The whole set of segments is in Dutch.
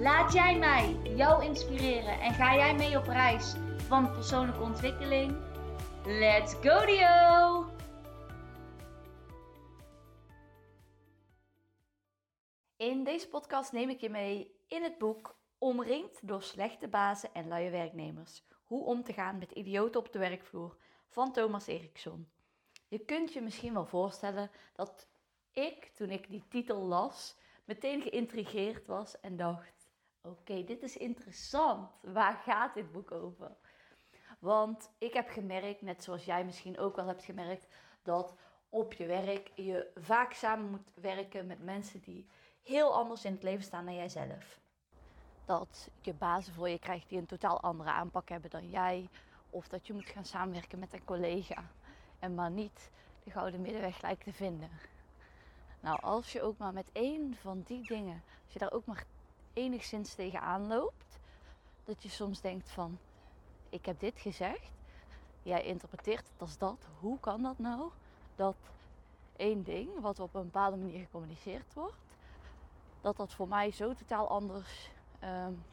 Laat jij mij jou inspireren en ga jij mee op reis van persoonlijke ontwikkeling? Let's go Dio! In deze podcast neem ik je mee in het boek Omringd door slechte bazen en luie werknemers. Hoe om te gaan met idioten op de werkvloer van Thomas Eriksson. Je kunt je misschien wel voorstellen dat ik, toen ik die titel las, meteen geïntrigeerd was en dacht: oké, dit is interessant. Waar gaat dit boek over? Want ik heb gemerkt, net zoals jij misschien ook wel hebt gemerkt, dat op je werk je vaak samen moet werken met mensen die heel anders in het leven staan dan jijzelf. Dat je bazen voor je krijgt die een totaal andere aanpak hebben dan jij. Of dat je moet gaan samenwerken met een collega. En maar niet de gouden middenweg lijkt te vinden. Nou, als je ook maar met één van die dingen, als je daar ook maar enigszins tegenaan loopt, dat je soms denkt van, ik heb dit gezegd, jij interpreteert het als dat, hoe kan dat nou? Dat één ding, wat op een bepaalde manier gecommuniceerd wordt, dat dat voor mij zo totaal anders, um,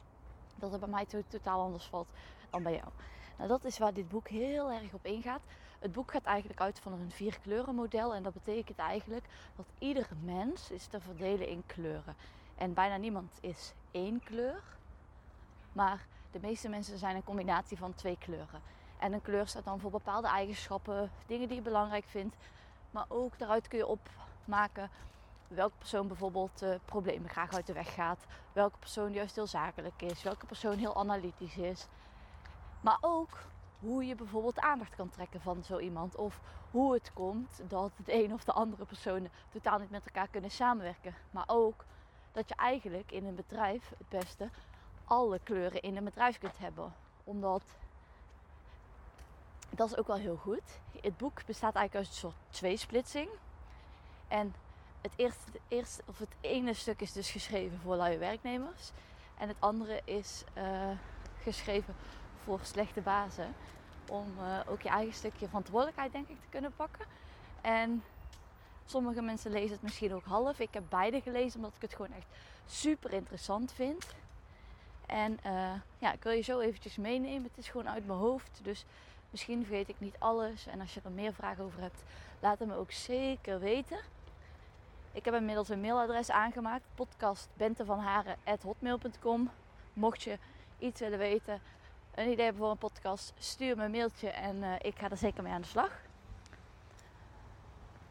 dat het bij mij totaal anders valt dan bij jou. Nou, dat is waar dit boek heel erg op ingaat. Het boek gaat eigenlijk uit van een vier kleuren model. En dat betekent eigenlijk dat iedere mens is te verdelen in kleuren. En bijna niemand is één kleur. Maar de meeste mensen zijn een combinatie van twee kleuren. En een kleur staat dan voor bepaalde eigenschappen, dingen die je belangrijk vindt. Maar ook daaruit kun je opmaken welke persoon bijvoorbeeld uh, problemen graag uit de weg gaat. Welke persoon juist heel zakelijk is. Welke persoon heel analytisch is. Maar ook hoe je bijvoorbeeld aandacht kan trekken van zo iemand. Of hoe het komt dat de een of de andere personen totaal niet met elkaar kunnen samenwerken. Maar ook dat je eigenlijk in een bedrijf het beste alle kleuren in een bedrijf kunt hebben. Omdat dat is ook wel heel goed. Het boek bestaat eigenlijk uit een soort tweesplitsing. En het eerste, het eerste, of het ene stuk is dus geschreven voor luie werknemers. En het andere is uh, geschreven voor slechte bazen. Om uh, ook je eigen stukje verantwoordelijkheid, denk ik, te kunnen pakken. En sommige mensen lezen het misschien ook half. Ik heb beide gelezen omdat ik het gewoon echt super interessant vind. En uh, ja, ik wil je zo eventjes meenemen. Het is gewoon uit mijn hoofd. Dus misschien vergeet ik niet alles. En als je er meer vragen over hebt, laat het me ook zeker weten. Ik heb inmiddels een mailadres aangemaakt. podcastbentevanharen.hotmail.com Mocht je iets willen weten, een idee hebben voor een podcast, stuur me een mailtje en uh, ik ga er zeker mee aan de slag.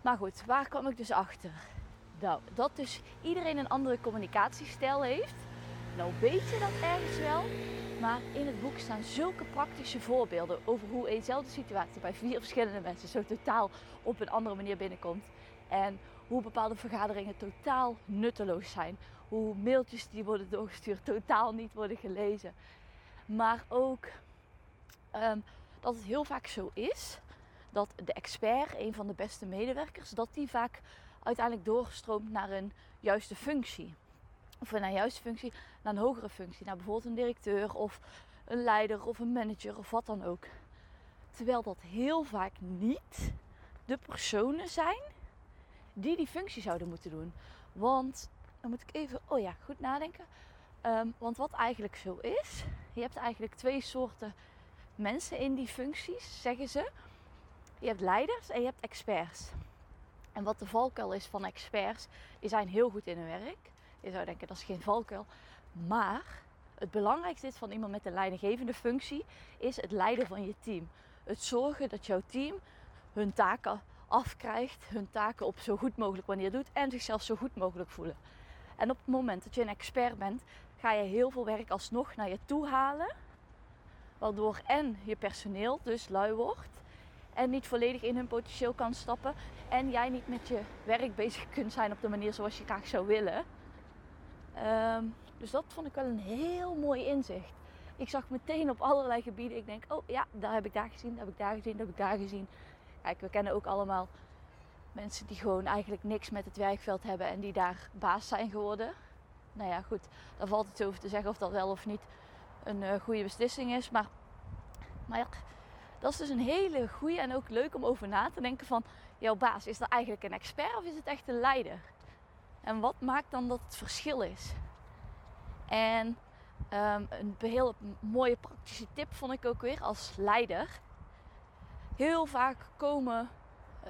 Maar goed, waar kom ik dus achter? Nou, dat dus iedereen een andere communicatiestijl heeft. Nou weet je dat ergens wel, maar in het boek staan zulke praktische voorbeelden over hoe eenzelfde situatie bij vier verschillende mensen zo totaal op een andere manier binnenkomt. En hoe bepaalde vergaderingen totaal nutteloos zijn. Hoe mailtjes die worden doorgestuurd totaal niet worden gelezen. Maar ook um, dat het heel vaak zo is dat de expert, een van de beste medewerkers, dat die vaak uiteindelijk doorstroomt naar een juiste functie. Of naar een juiste functie, naar een hogere functie. Naar bijvoorbeeld een directeur of een leider of een manager of wat dan ook. Terwijl dat heel vaak niet de personen zijn die die functie zouden moeten doen. Want, dan moet ik even, oh ja, goed nadenken. Um, want wat eigenlijk zo is, je hebt eigenlijk twee soorten mensen in die functies, zeggen ze. Je hebt leiders en je hebt experts. En wat de valkuil is van experts, die zijn heel goed in hun werk. Je zou denken dat is geen valkuil. Maar het belangrijkste is van iemand met een leidinggevende functie is het leiden van je team. Het zorgen dat jouw team hun taken afkrijgt, hun taken op zo goed mogelijk wanneer doet en zichzelf zo goed mogelijk voelen. En op het moment dat je een expert bent, ga je heel veel werk alsnog naar je toe halen. Waardoor en je personeel dus lui wordt en niet volledig in hun potentieel kan stappen. En jij niet met je werk bezig kunt zijn op de manier zoals je graag zou willen. Um, Dus dat vond ik wel een heel mooi inzicht. Ik zag meteen op allerlei gebieden. Ik denk, oh ja, daar heb ik daar gezien, daar heb ik daar gezien, daar heb ik daar gezien. Kijk, we kennen ook allemaal mensen die gewoon eigenlijk niks met het werkveld hebben en die daar baas zijn geworden. Nou ja, goed, daar valt het over te zeggen of dat wel of niet een uh, goede beslissing is. Maar, maar ja, dat is dus een hele goede en ook leuk om over na te denken van jouw baas. Is dat eigenlijk een expert of is het echt een leider? En wat maakt dan dat het verschil is? En um, een heel mooie praktische tip vond ik ook weer als leider. Heel vaak komen,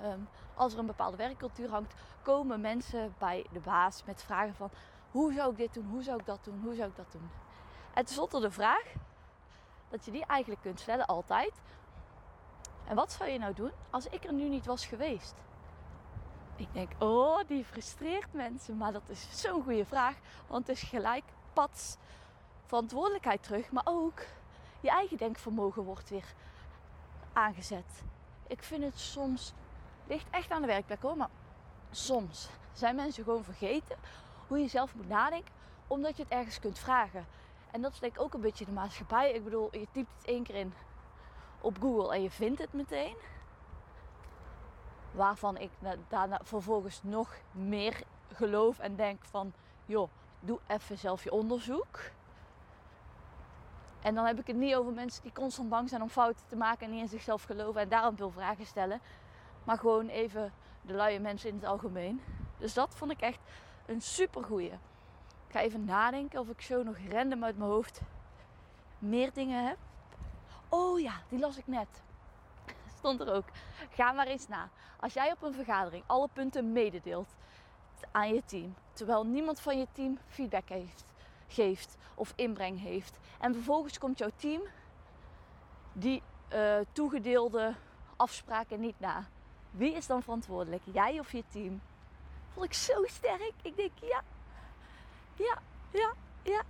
um, als er een bepaalde werkcultuur hangt, komen mensen bij de baas met vragen van hoe zou ik dit doen, hoe zou ik dat doen, hoe zou ik dat doen. En tenslotte de vraag dat je die eigenlijk kunt stellen altijd. En wat zou je nou doen als ik er nu niet was geweest? Ik denk, oh, die frustreert mensen. Maar dat is zo'n goede vraag. Want het is gelijk pads verantwoordelijkheid terug. Maar ook je eigen denkvermogen wordt weer aangezet. Ik vind het soms, ligt echt aan de werkplek hoor. Maar soms zijn mensen gewoon vergeten hoe je zelf moet nadenken. Omdat je het ergens kunt vragen. En dat is ook een beetje de maatschappij. Ik bedoel, je typt het één keer in op Google en je vindt het meteen. Waarvan ik daarna vervolgens nog meer geloof en denk van, joh, doe even zelf je onderzoek. En dan heb ik het niet over mensen die constant bang zijn om fouten te maken en niet in zichzelf geloven en daarom veel vragen stellen. Maar gewoon even de luie mensen in het algemeen. Dus dat vond ik echt een super goeie. Ik ga even nadenken of ik zo nog random uit mijn hoofd meer dingen heb. Oh ja, die las ik net. Stond er ook. Ga maar eens na. Als jij op een vergadering alle punten mededeelt aan je team, terwijl niemand van je team feedback heeft, geeft of inbreng heeft, en vervolgens komt jouw team die uh, toegedeelde afspraken niet na. Wie is dan verantwoordelijk? Jij of je team? Vond ik zo sterk. Ik denk ja, ja, ja, ja.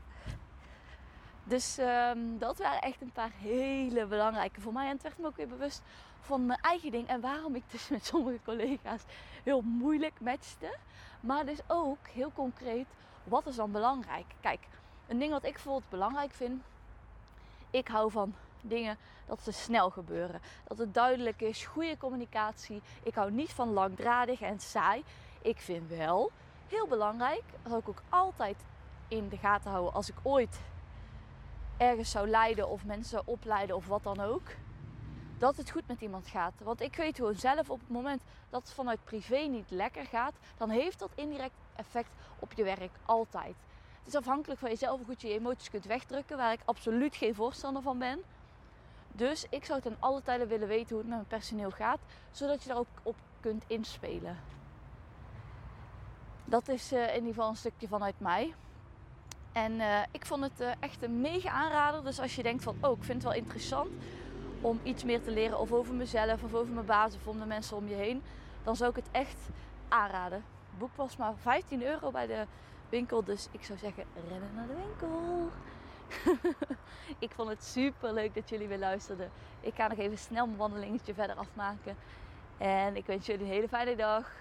Dus um, dat waren echt een paar hele belangrijke voor mij. En het werd me ook weer bewust van mijn eigen ding. En waarom ik dus met sommige collega's heel moeilijk matchte. Maar dus ook heel concreet, wat is dan belangrijk? Kijk, een ding wat ik bijvoorbeeld belangrijk vind. Ik hou van dingen dat ze snel gebeuren. Dat het duidelijk is, goede communicatie. Ik hou niet van langdradig en saai. Ik vind wel heel belangrijk, dat ik ook altijd in de gaten houden als ik ooit ergens zou leiden of mensen opleiden of wat dan ook. Dat het goed met iemand gaat. Want ik weet gewoon zelf op het moment dat het vanuit privé niet lekker gaat, dan heeft dat indirect effect op je werk altijd. Het is afhankelijk van jezelf hoe goed je je emoties kunt wegdrukken, waar ik absoluut geen voorstander van ben. Dus ik zou ten alle tijden willen weten hoe het met mijn personeel gaat, zodat je daar ook op kunt inspelen. Dat is uh, in ieder geval een stukje vanuit mij. En uh, ik vond het uh, echt een mega aanrader. Dus als je denkt van, oh, ik vind het wel interessant om iets meer te leren of over mezelf of over mijn baas of om de mensen om je heen, dan zou ik het echt aanraden. Het boek was maar 15 euro bij de winkel, dus ik zou zeggen, rennen naar de winkel. ik vond het super leuk dat jullie weer luisterden. Ik ga nog even snel mijn wandelingetje verder afmaken. En ik wens jullie een hele fijne dag.